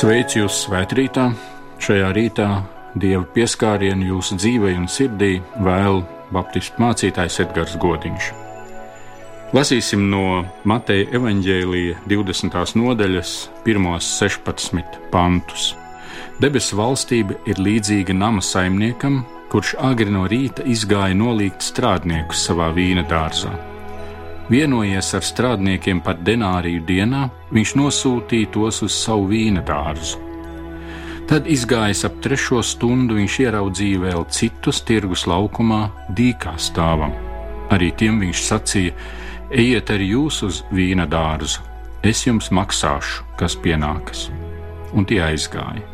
Sveicu jūs svētkrītā! Šajā rītā Dieva pieskārienu jūsu dzīvē un sirdī vēl Baptistu mācītājs Edgars Godiņš. Lasīsim no Mateja evaņģēlīja 20. nodaļas, 1,16 pantus. Debesu valstība ir līdzīga nama saimniekam, kurš agri no rīta izgāja nolikt strādniekus savā vīna dārzā. Vienojies ar strādniekiem par denāriju dienā, viņš nosūtīja tos uz savu vīna dārzu. Tad, izgājis ap trešo stundu, viņš ieraudzīja vēl citus tirgus laukumā, dīkā stāvam. Arī tiem viņš sacīja: Ejiet arī jūs uz vīna dārzu, es jums maksāšu, kas pienākas. Un tie aizgāja.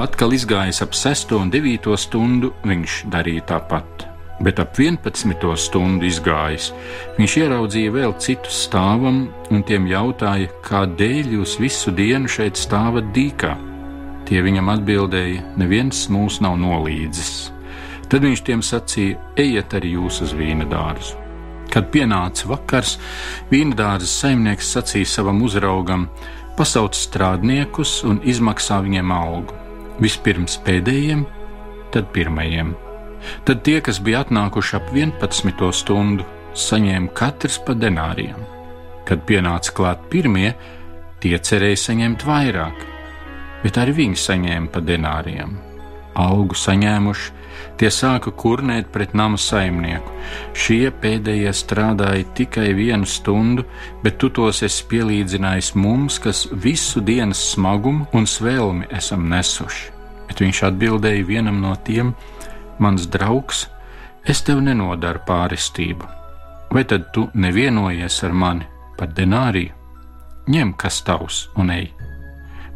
Atkal izgājis ap 6 un 9 stundu, viņš darīja tāpat bet ap 11. stundu izgājis, viņš ieraudzīja vēl citus stāvam un tiem jautāja, kādēļ jūs visu dienu šeit stāvat dīkā. Tie viņam atbildēja: Neviens mūs nav nolīdzis. Tad viņš tiem sacīja: Ejiet arī jūs uz vīna dārzu. Kad pienāca vakars, vīna dārza saimnieks sacīja savam uzraugam: Pasauc strādniekus un izmaksā viņiem algu. Vispirms pēdējiem, tad pirmajiem Tad tie, kas bija atnākuši ap 11. stundu, saņēma katrs pa denāriem. Kad pienāca klāt pirmie, tie cerēja saņemt vairāk, bet arī viņi saņēma pa denāriem. Algu saņēmuši, tie sāka kurnēt pret nama saimnieku. Šie pēdējie strādāja tikai vienu stundu, bet tu tos esi pielīdzinājis mums, kas visu dienas smagumu un svēlmi esam nesuši. Bet viņš atbildēja vienam no tiem, mans draugs, es tev nenodaru pārestību. Vai tad tu nevienojies ar mani par denāriju? Ņem, kas tavs, un ej.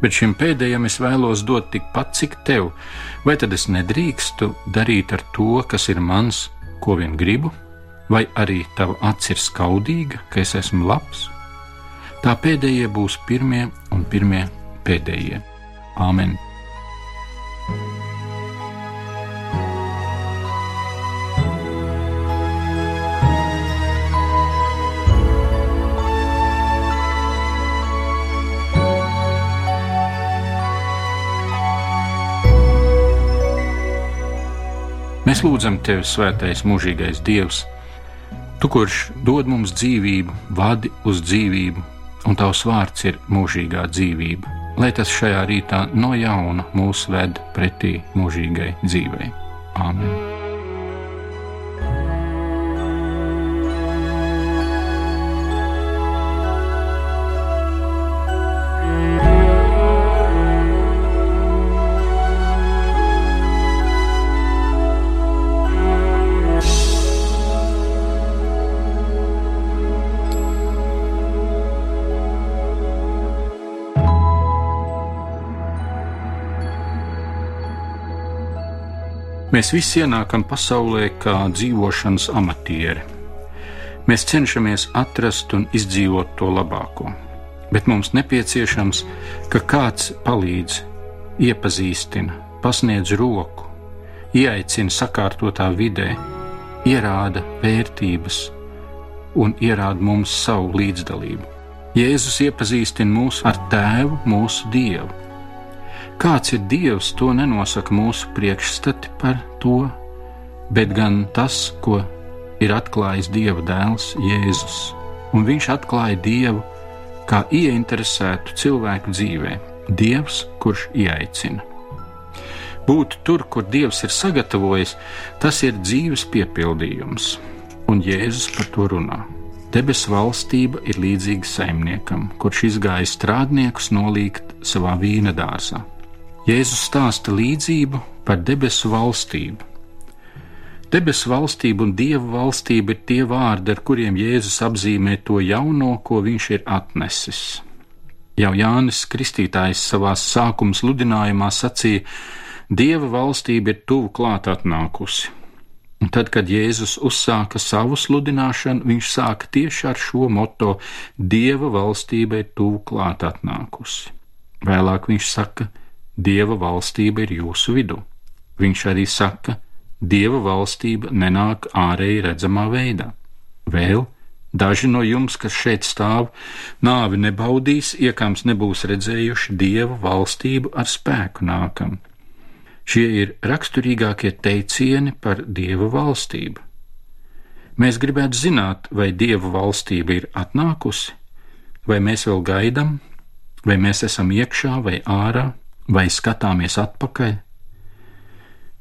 Bet šim pēdējam es vēlos dot tikpat, cik tev, vai tad es nedrīkstu darīt ar to, kas ir mans, ko vien gribu, vai arī tava acis ir skaudīga, ka es esmu labs? Tā pēdējie būs pirmie un pirmie pēdējie. Āmen! Mēs lūdzam Tevi, Svētais, mūžīgais Dievs, Tu, kurš dod mums dzīvību, vadi uz dzīvību, un Tavs vārds ir mūžīgā dzīvība, lai tas šajā rītā no jauna mūs ved pretī mūžīgai dzīvei. Āmen! Mēs visi ienākam pasaulē kā dzīvošanas amatieri. Mēs cenšamies atrast un izdzīvot to labāko, bet mums nepieciešams, ka kāds palīdz, iepazīstina, pasniedz roku, ieaicina sakārtotā vidē, ierāda vērtības un ierāda mums savu līdzdalību. Jēzus iepazīstina mūs ar Tēvu, mūsu Dievu Kāds ir Dievs, to nenosaka mūsu priekšstati par to, bet gan tas, ko ir atklājis Dieva dēls Jēzus. Un viņš atklāja Dievu kā ieinteresētu cilvēku dzīvē, Dievs, kurš ieaicina. Būt tur, kur Dievs ir sagatavojis, tas ir dzīves piepildījums, un Jēzus par to runā. Debesu valstība ir līdzīga saimniekam, kurš izgāja strādniekus nolīgt savā vīna dārzā. Jēzus stāsta līdzību par debesu valstību. Debesu valstība un dieva valstība ir tie vārdi, ar kuriem Jēzus apzīmē to jauno, ko viņš ir atnesis. Jau Jānis Kristītājs savā sākuma sludinājumā sacīja: Dieva valstība ir tuvu klāt atnākusi. Un tad, kad Jēzus uzsāka savu sludināšanu, viņš sāka tieši ar šo moto: Dieva valstība ir tuvu klāt atnākusi. Vēlāk viņš saka, Dieva valstība ir jūsu vidū. Viņš arī saka, Dieva valstība nenāk ārēji redzamā veidā. Vēl Daži no jums, kas šeit stāv, nāvi nebaudīs, iekams nebūs redzējuši dievu valstību ar spēku nākam. Šie ir raksturīgākie teicieni par dievu valstību. Mēs gribētu zināt, vai dievu valstība ir atnākusi, vai mēs vēl gaidām, vai mēs esam iekšā vai ārā, vai skatāmies atpakaļ.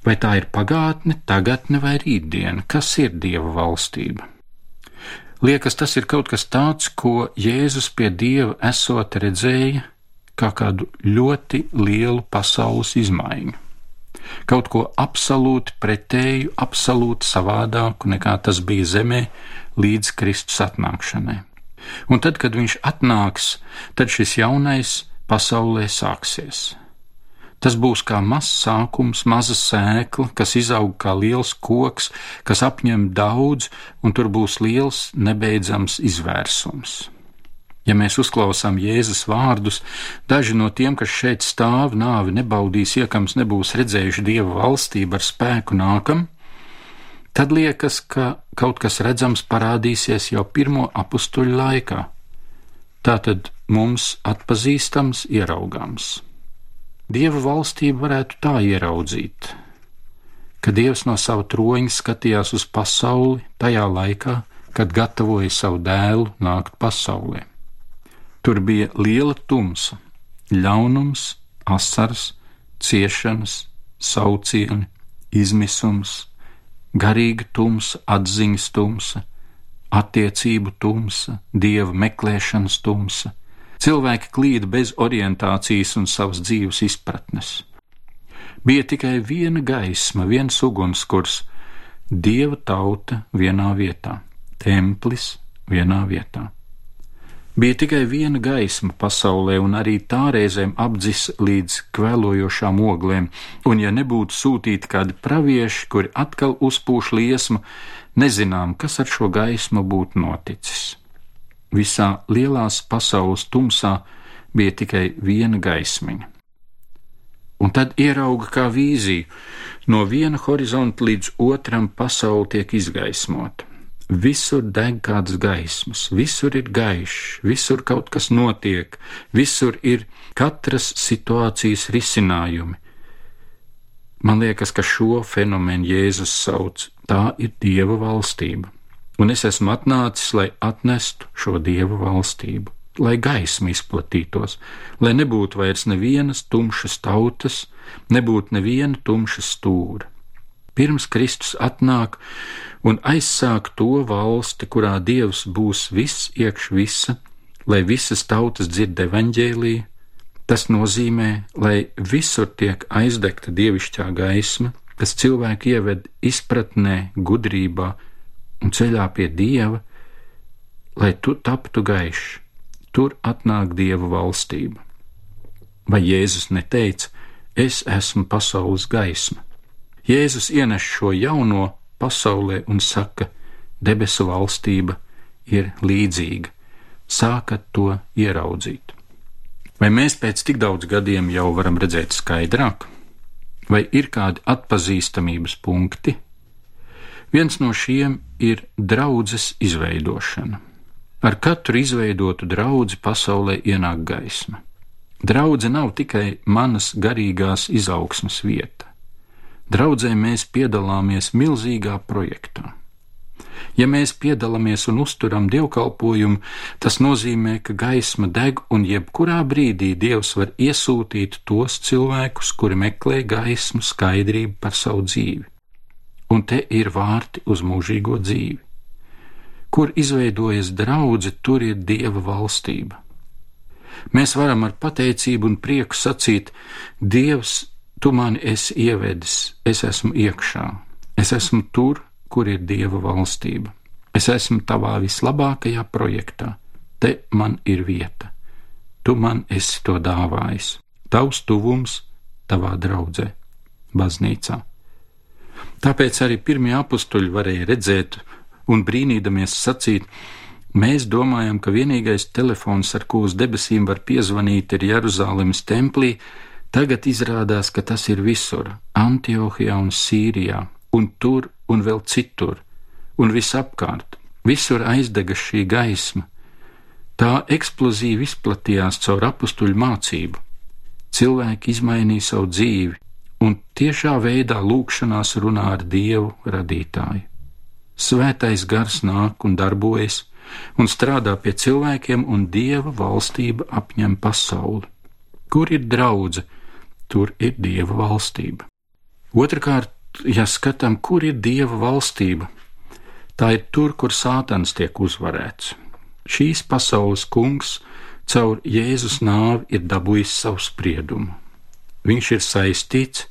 Vai tā ir pagātne, tagadne vai rītdiena? Kas ir dieva valstība? Liekas, tas ir kaut kas tāds, ko Jēzus pie Dieva esot redzēja kā kādu ļoti lielu pasaules izmaiņu. Kaut ko absolūti pretēju, absolūti savādāku nekā tas bija zemē līdz Kristus atnākšanai. Un tad, kad viņš atnāks, tad šis jaunais pasaulē sāksies. Tas būs kā mazs sākums, maza sēkla, kas izaug kā liels koks, kas apņem daudz, un tur būs liels, nebeidzams izvērsums. Ja mēs uzklausām Jēzus vārdus, daži no tiem, kas šeit stāv, nāvi nebaudīs, iekams nebūs redzējuši Dieva valstību ar spēku nākam, tad liekas, ka kaut kas redzams parādīsies jau pirmo apstuļu laikā. Tā tad mums atpazīstams, ieraugāms. Dieva valstību varētu tā ieraudzīt, ka Dievs no sava troņa skatījās uz pasauli tajā laikā, kad gatavoja savu dēlu nākt pasaulē. Tur bija liela tumsa, ļaunums, asars, ciešanas, saucieni, izmisums, garīga tumsa, atziņas tumsa, attiecību tumsa, dieva meklēšanas tumsa Cilvēki klīda bez orientācijas un savas dzīves izpratnes. Bija tikai viena gaisma, viens ugunskurs, dieva tauta vienā vietā, templis vienā vietā. Bija tikai viena gaisma pasaulē, un arī tā reizēm apdzis līdz kvēlojošām oglēm, un ja nebūtu sūtīti kādi pravieši, kuri atkal uzpūš liesmu, nezinām, kas ar šo gaismu būtu noticis. Visā lielās pasaules tumsā bija tikai viena gaismiņa. Un tad ierauga kā vīziju, no viena horizonta līdz otram pasaule tiek izgaismota. Visur deg kādas gaismas, visur ir gaišs, visur kaut kas notiek, visur ir katras situācijas risinājumi. Man liekas, ka šo fenomenu Jēzus sauc tā ir Dieva valstība un es esmu atnācis, lai atnestu šo dievu valstību, lai gaisma izplatītos, lai nebūtu vairs nevienas tumšas tautas, nebūtu neviena tumša stūra. Pirms Kristus atnāk un aizsāk to valsti, kurā Dievs būs viss iekš visa, lai visas tautas dzird evaņģēlīju, tas nozīmē, lai visur tiek aizdegta dievišķā gaisma, kas cilvēku ieved izpratnē, gudrībā, un ceļā pie Dieva, lai tu taptu gaišs, tur atnāk Dieva valstība. Vai Jēzus neteica, es esmu pasaules gaisma? Jēzus ienes šo jauno pasaulē un saka, debesu valstība ir līdzīga, sākat to ieraudzīt. Vai mēs pēc tik daudz gadiem jau varam redzēt skaidrāk, vai ir kādi atpazīstamības punkti, Viens no šiem ir draudzes izveidošana. Ar katru izveidotu draugu pasaulē ienāk gaisma. Draudze nav tikai manas garīgās izaugsmas vieta. Draudzē mēs piedalāmies milzīgā projektā. Ja mēs piedalāmies un uzturam dievkalpojumu, tas nozīmē, ka gaisma deg un jebkurā brīdī Dievs var iesūtīt tos cilvēkus, kuri meklē gaismu, skaidrību par savu dzīvi un te ir vārti uz mūžīgo dzīvi. Kur izveidojas draudzene, tur ir dieva valstība. Mēs varam ar pateicību un prieku sacīt: Dievs, tu mani esi ievedis, es esmu iekšā, es esmu tur, kur ir dieva valstība. Es esmu tavā vislabākajā projektā, te man ir vieta. Tu man esi to dāvājis, tavs tuvums, tavā draudzē, baznīcā. Tāpēc arī pirmie apstuļi varēja redzēt un brīnīdamies sacīt, mēs domājam, ka vienīgais telefons, ar ko uz debesīm var piezvanīt, ir Jeruzalemes templī, tagad izrādās, ka tas ir visur - Antiohijā un Sīrijā, un tur un vēl citur, un visapkārt. visur aizdega šī gaisma. Tā eksplozīvi izplatījās caur apstuļu mācību. Cilvēki izmainīja savu dzīvi un tiešā veidā lūkšanās runā ar Dievu radītāju. Svētais gars nāk un darbojas un strādā pie cilvēkiem, un Dieva valstība apņem pasauli. Kur ir draudzene, tur ir Dieva valstība. Otrakārt, ja skatām, kur ir Dieva valstība, tā ir tur, kur Sātans tiek uzvarēts. Šīs pasaules kungs caur Jēzus nāvi ir dabūjis savu spriedumu. Viņš ir saistīts,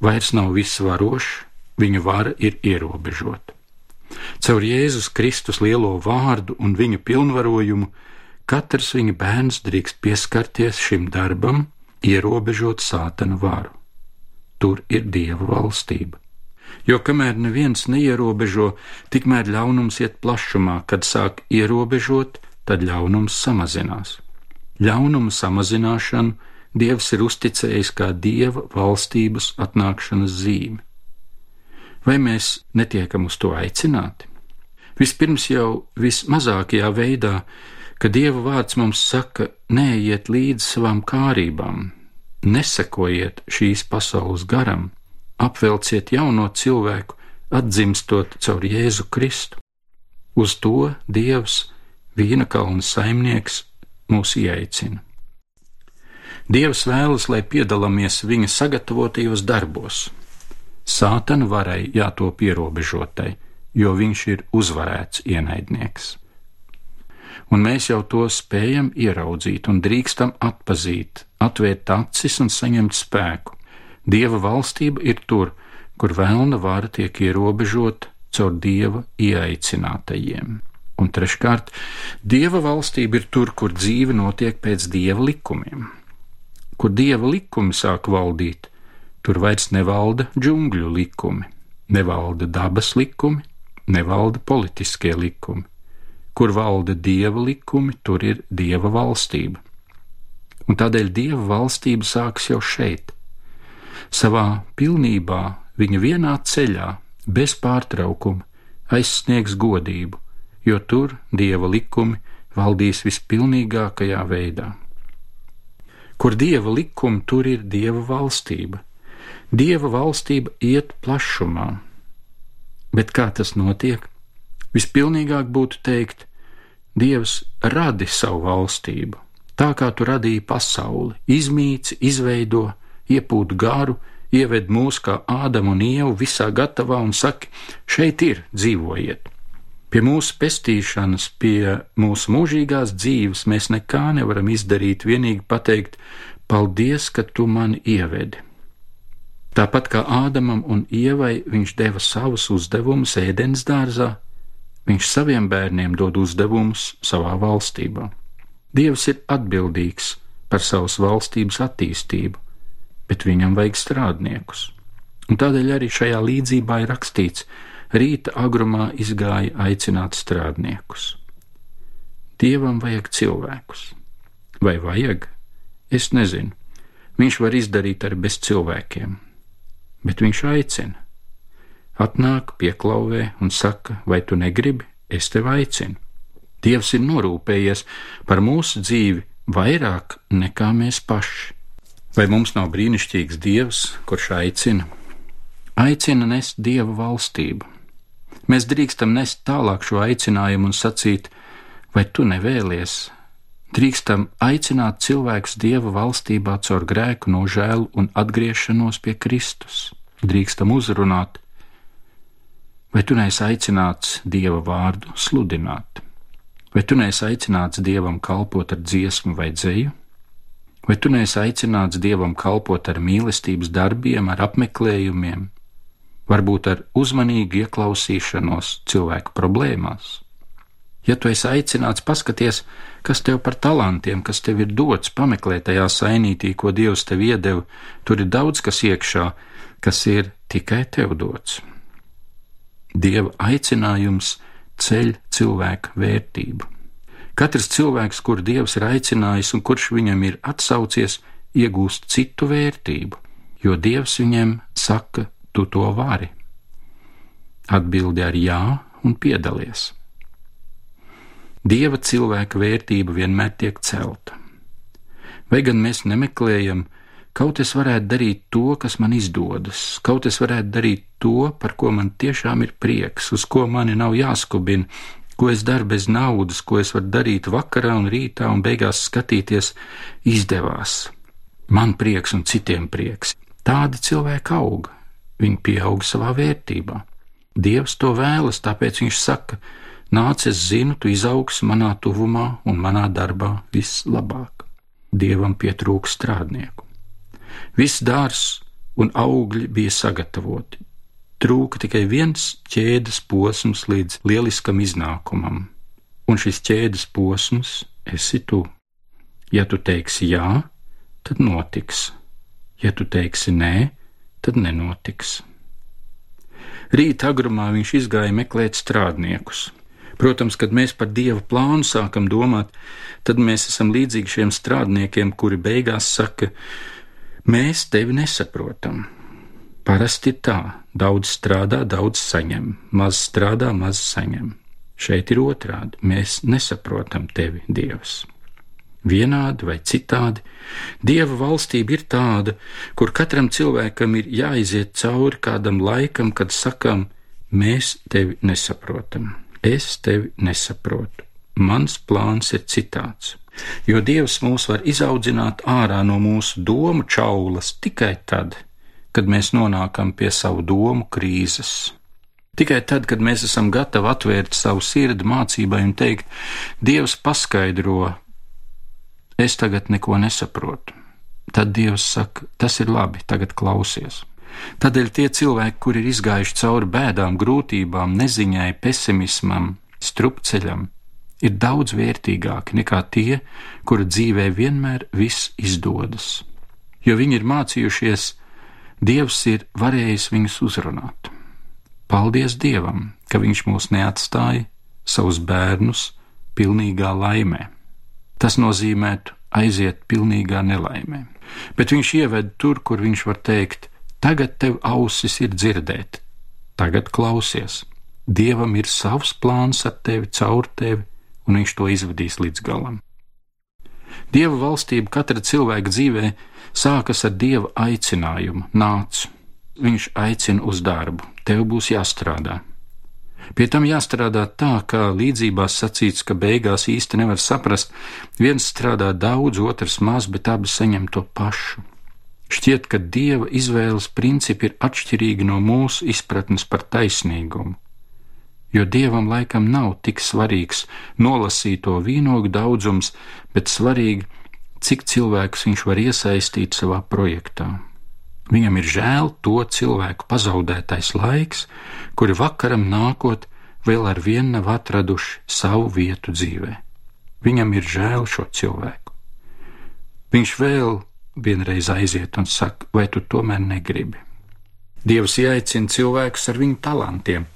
vairs nav visvarošs, viņa vara ir ierobežota. Caur Jēzus Kristus lielo vārdu un viņa pilnvarojumu katrs viņa bērns drīkst pieskarties šim darbam, ierobežot sātana varu. Tur ir Dieva valstība. Jo kamēr neviens neierobežo, tikmēr ļaunums iet plašumā, kad sāk ierobežot, tad ļaunums samazinās. Ļaunuma samazināšanu Dievs ir uzticējis kā Dieva valstības atnākšanas zīmi. Vai mēs netiekam uz to aicināti? Vispirms jau vismazākajā veidā, ka Dieva vārds mums saka, neiet līdz savām kārībām, nesekojiet šīs pasaules garam, apvelciet jauno cilvēku, atdzimstot caur Jēzu Kristu. Uz to Dievs, vīna kalna saimnieks, mūs ieaicina. Dievs vēlas, lai piedalāmies viņa sagatavotajos darbos. Sātana varai jātop ierobežotai, jo viņš ir uzvarēts ienaidnieks. Un mēs jau to spējam ieraudzīt un drīkstam atpazīt, atvērt acis un saņemt spēku. Dieva valstība ir tur, kur vēlna vara tiek ierobežota caur dieva ieaicinātajiem. Un treškārt, dieva valstība ir tur, kur dzīve notiek pēc dieva likumiem. Kur dieva likumi sāk valdīt, tur vairs nevalda džungļu likumi, nevalda dabas likumi, nevalda politiskie likumi. Kur valda dieva likumi, tur ir dieva valstība. Un tādēļ dieva valstība sākas jau šeit, savā pilnībā viņa vienā ceļā, bez pārtraukuma, aizsniegs godību, jo tur dieva likumi valdīs vispilnīgākajā veidā. Kur dieva likumi, tur ir dieva valstība. Dieva valstība iet plašumā, bet kā tas notiek? Vispilnīgāk būtu teikt, Dievs radi savu valstību, tā kā tu radīji pasauli, izmīci, izveido, iepūt garu, ieved mūs kā ādamu un ievu visā gatavā un saka: šeit ir, dzīvojiet! Pie mūsu pestīšanas, pie mūsu mūžīgās dzīves mēs nekā nevaram izdarīt, vienīgi pateikt: Paldies, ka tu mani ievedi! Tāpat kā Ādamam un Ievai viņš deva savus uzdevumus ēdienas dārzā, viņš saviem bērniem dod uzdevumus savā valstībā. Dievs ir atbildīgs par savas valstības attīstību, bet viņam vajag strādniekus. Un tādēļ arī šajā līdzībā ir rakstīts: rīta agrumā izgāja aicināt strādniekus. Dievam vajag cilvēkus. Vai vajag? Es nezinu. Viņš var izdarīt arī bez cilvēkiem, bet viņš aicina. Atnāk, pieklauvē un saka, vai tu negribi, es tevi aicinu. Dievs ir norūpējies par mūsu dzīvi vairāk nekā mēs paši. Vai mums nav brīnišķīgs Dievs, kurš aicina? Aicina nest Dieva valstību. Mēs drīkstam nest tālāk šo aicinājumu un sacīt, vai tu nevēlies? Drīkstam aicināt cilvēkus Dieva valstībā caur grēku nožēlu un atgriešanos pie Kristus. Drīkstam uzrunāt, vai tu neesi aicināts Dieva vārdu sludināt, vai tu neesi aicināts Dievam kalpot ar dziesmu vai dzēju? Vai tu neesi aicināts dievam kalpot ar mīlestības darbiem, ar apmeklējumiem, varbūt ar uzmanīgu ieklausīšanos cilvēku problēmās? Ja tu esi aicināts paskaties, kas tev par talantiem, kas tev ir dots, pameklē tajā sainītī, ko Dievs tev iedeva, tur ir daudz kas iekšā, kas ir tikai tev dots. Dieva aicinājums ceļ cilvēka vērtību. Katrs cilvēks, kur Dievs ir aicinājis un kurš viņam ir atsaucies, iegūst citu vērtību, jo Dievs viņam saka, tu to vari. Atbildi ar jā un piedalies. Dieva cilvēka vērtība vienmēr tiek celta. Vai gan mēs nemeklējam, kaut es varētu darīt to, kas man izdodas, kaut es varētu darīt to, par ko man tiešām ir prieks, uz ko mani nav jāskubina, ko es daru bez naudas, ko es varu darīt vakarā un rītā un beigās skatīties, izdevās. Man prieks un citiem prieks. Tādi cilvēki auga, viņi pieauga savā vērtībā. Dievs to vēlas, tāpēc viņš saka: Nāc, es zinu, tu izaugs manā tuvumā un manā darbā vislabāk. Dievam pietrūks strādnieku. Viss dārs un augļi bija sagatavoti. Trūka tikai viens ķēdes posms līdz lieliskam iznākumam, un šis ķēdes posms esi tu. Ja tu teiksi jā, tad notiks, ja tu teiksi nē, tad nenotiks. Rīta agrumā viņš izgāja meklēt strādniekus. Protams, kad mēs par dieva plānu sākam domāt, tad mēs esam līdzīgi šiem strādniekiem, kuri beigās saka, mēs tevi nesaprotam. Parasti tā, daudz strādā, daudz saņem, maz strādā, maz saņem. Šeit ir otrādi, mēs nesaprotam tevi, Dievs. Vienādi vai citādi, Dieva valstība ir tāda, kur katram cilvēkam ir jāiziet cauri kādam laikam, kad sakam, mēs tevi nesaprotam. Es tevi nesaprotu. Mans plāns ir citāds. Jo Dievs mūs var izaudzināt ārā no mūsu domu čaulas tikai tad, kad mēs nonākam pie savu domu krīzes. Tikai tad, kad mēs esam gatavi atvērt savu sirdi mācībai un teikt, Dievs paskaidro, es tagad neko nesaprotu, tad Dievs saka, tas ir labi, tagad klausies. Tādēļ tie cilvēki, kuri ir izgājuši cauri bēdām, grūtībām, neziņai, pesimismam, strupceļam, ir daudz vērtīgāki nekā tie, kura dzīvē vienmēr viss izdodas. Jo viņi ir mācījušies, Dievs ir varējis viņus uzrunāt. Paldies Dievam, ka Viņš mūs neatstāja, savus bērnus, pilnīgā laimē. Tas nozīmētu aiziet pilnīgā nelaimē. Bet Viņš ieved tur, kur Viņš var teikt, Tagad tev ausis ir dzirdēt, tagad klausies. Dievam ir savs plāns ar tevi, caur tevi, un viņš to izvadīs līdz galam. Dieva valstība katra cilvēka dzīvē sākas ar dieva aicinājumu: nāc, viņš aicina uz darbu, tev būs jāstrādā. Pie tam jāstrādā tā, kā līdzībās sacīts, ka beigās īsti nevar saprast, viens strādā daudz, otrs maz, bet abi saņem to pašu. Šķiet, ka dieva izvēles principi ir atšķirīgi no mūsu izpratnes par taisnīgumu, jo dievam laikam nav tik svarīgs nolasīto vīnogu daudzums, bet svarīgi, cik cilvēkus viņš var iesaistīt savā projektā. Viņam ir žēl to cilvēku pazaudētais laiks, kuri vakaram nākot vēl ar vienu nav atraduši savu vietu dzīvē. Viņam ir žēl šo cilvēku. Viņš vēl vienreiz aiziet un saka, vai tu tomēr negribi. Dievs ieaicina cilvēkus ar viņu talantiem.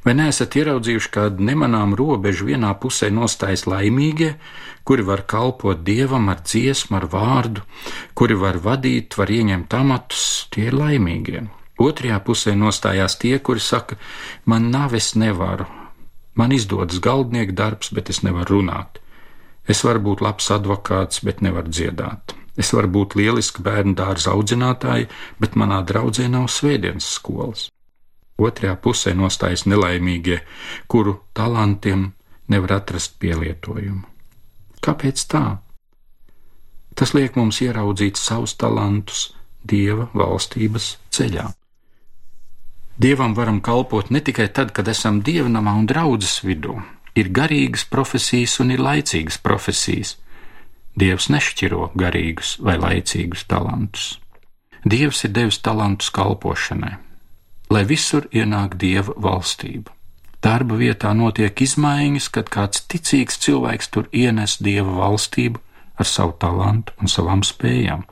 Vai neesat ieraudzījuši kādu nemanām robežu vienā pusē nostājas laimīgie, kuri var kalpot dievam ar dziesmu, ar vārdu, kuri var vadīt, var ieņemt amatus, tie ir laimīgie. Otrajā pusē nostājās tie, kuri saka, man nav, es nevaru, man izdodas galdnieka darbs, bet es nevaru runāt. Es varu būt labs advokāts, bet nevaru dziedāt. Es varu būt lieliska bērnu dārza audzinātāja, bet manā draudzē nav svētdienas skolas. Otrajā pusē nostājas nelaimīgie, kuru talantiem nevar atrast pielietojumu. Kāpēc tā? Tas liek mums ieraudzīt savus talantus Dieva valstības ceļā. Dievam varam kalpot ne tikai tad, kad esam dievnamā un draudzes vidū, ir garīgas profesijas un ir laicīgas profesijas. Dievs nešķiro garīgus vai laicīgus talantus. Dievs ir devis talantus kalpošanai, lai visur ienāk Dieva valstība. Darba vietā notiek izmaiņas, kad kāds ticīgs cilvēks tur ienes Dieva valstību ar savu talantu un savām spējām.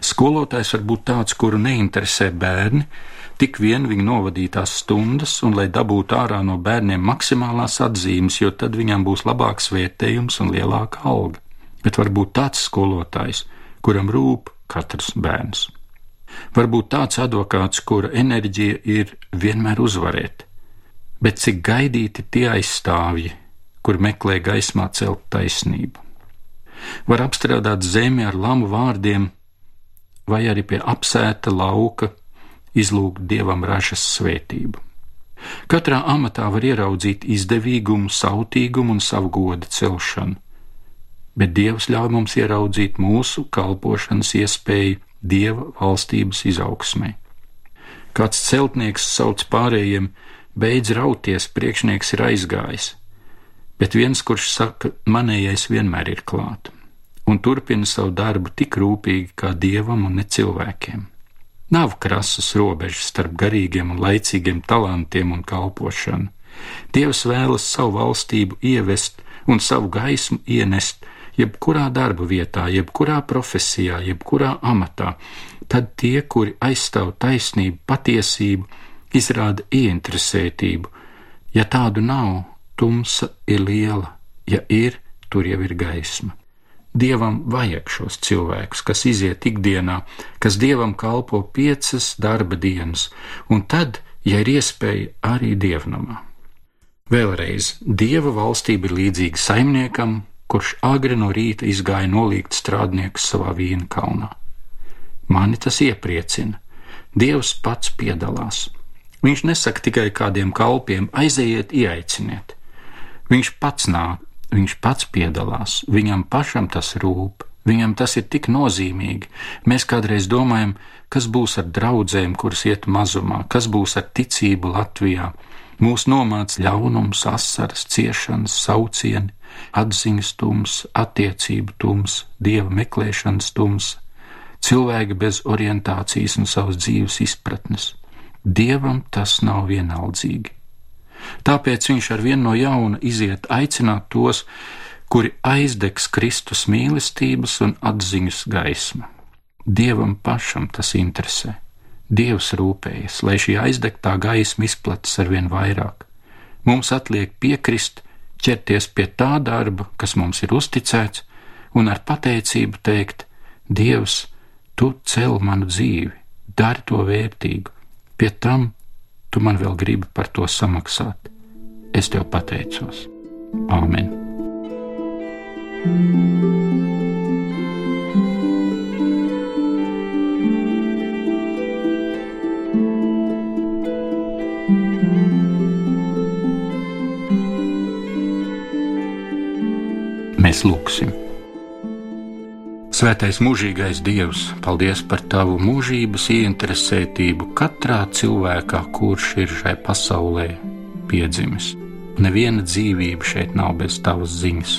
Skolotājs var būt tāds, kuru neinteresē bērni, tik vien viņa novadītās stundas, un lai dabūtu ārā no bērniem maksimālās atzīmes, jo tad viņam būs labāks vērtējums un lielāka alga bet varbūt tāds skolotājs, kuram rūp katrs bērns. Varbūt tāds advokāts, kura enerģija ir vienmēr uzvarēt, bet cik gaidīti tie aizstāvji, kur meklē gaismā celt taisnību. Var apstrādāt zemi ar lamu vārdiem, vai arī pie apsēta lauka izlūgt dievam ražas svētību. Katrā amatā var ieraudzīt izdevīgumu, sautīgumu un savu goda celšanu, bet Dievs ļauj mums ieraudzīt mūsu kalpošanas iespēju Dieva valstības izaugsmē. Kāds celtnieks sauc pārējiem, beidz rauties, priekšnieks ir aizgājis, bet viens, kurš saka, manējais vienmēr ir klāt, un turpina savu darbu tik rūpīgi kā dievam un ne cilvēkiem. Nav krasas robežas starp garīgiem un laicīgiem talantiem un kalpošanu. Dievs vēlas savu valstību ievest un savu gaismu ienest jebkurā darba vietā, jebkurā profesijā, jebkurā amatā, tad tie, kuri aizstāv taisnību, patiesību, izrāda ieinteresētību. Ja tādu nav, tumsa ir liela, ja ir, tur jau ir gaisma. Dievam vajag šos cilvēkus, kas iziet ikdienā, kas dievam kalpo piecas darba dienas, un tad, ja ir iespēja, arī dievnamā. Vēlreiz, dieva valstība ir līdzīga saimniekam, kurš agri no rīta izgāja nolikt strādniekus savā vīna kalnā. Mani tas iepriecina. Dievs pats piedalās. Viņš nesaka tikai kādiem kalpiem: aiziet, ieaiciniet. Viņš pats nāk, Viņš pats piedalās, viņam pašam tas rūp, viņam tas ir tik nozīmīgi. Mēs kādreiz domājam, kas būs ar draudzēm, kuras iet mazumā, kas būs ar ticību Latvijā. Mūs nomāca ļaunums, asaras, ciešanas, saucieni, atziņas tums, attiecību tums, dieva meklēšanas tums, cilvēki bez orientācijas un savas dzīves izpratnes. Dievam tas nav vienaldzīgi. Tāpēc viņš ar vienu no jauna iziet aicināt tos, kuri aizdegs Kristus mīlestības un atziņas gaismu. Dievam pašam tas interesē. Dievs rūpējas, lai šī aizdegtā gaisma izplatas ar vien vairāk. Mums atliek piekrist, ķerties pie tā darba, kas mums ir uzticēts, un ar pateicību teikt: Dievs, tu cel manu dzīvi, dari to vērtīgu, pie tam tu man vēl gribi par to samaksāt. Es tev pateicos. Āmen! Mēs lūgsim. Svētais mūžīgais Dievs, paldies par tavu mūžības ieinteresētību katrā cilvēkā, kurš ir šai pasaulē piedzimis. Neviena dzīvība šeit nav bez tavas ziņas.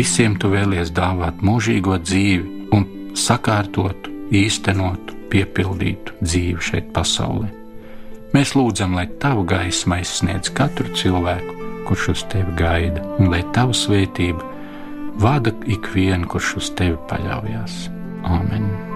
Visiem tu vēlies dāvāt mūžīgo dzīvi un sakārtotu, īstenotu, piepildītu dzīvi šeit pasaulē. Mēs lūdzam, lai tava gaisma aizsniedz katru cilvēku, kurš uz tevi gaida, un lai tava svētība Vada ikvienu, kurš uz tevi paļaujas. Āmen!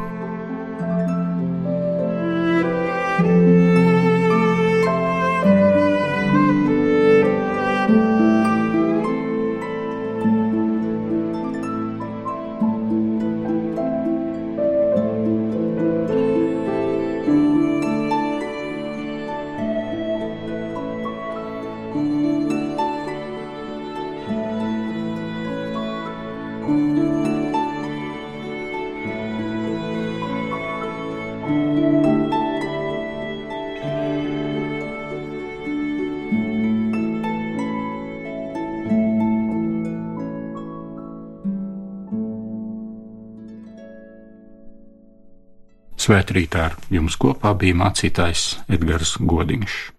Svētrītā ar jums kopā bija mācītājs Edgars Godiņš.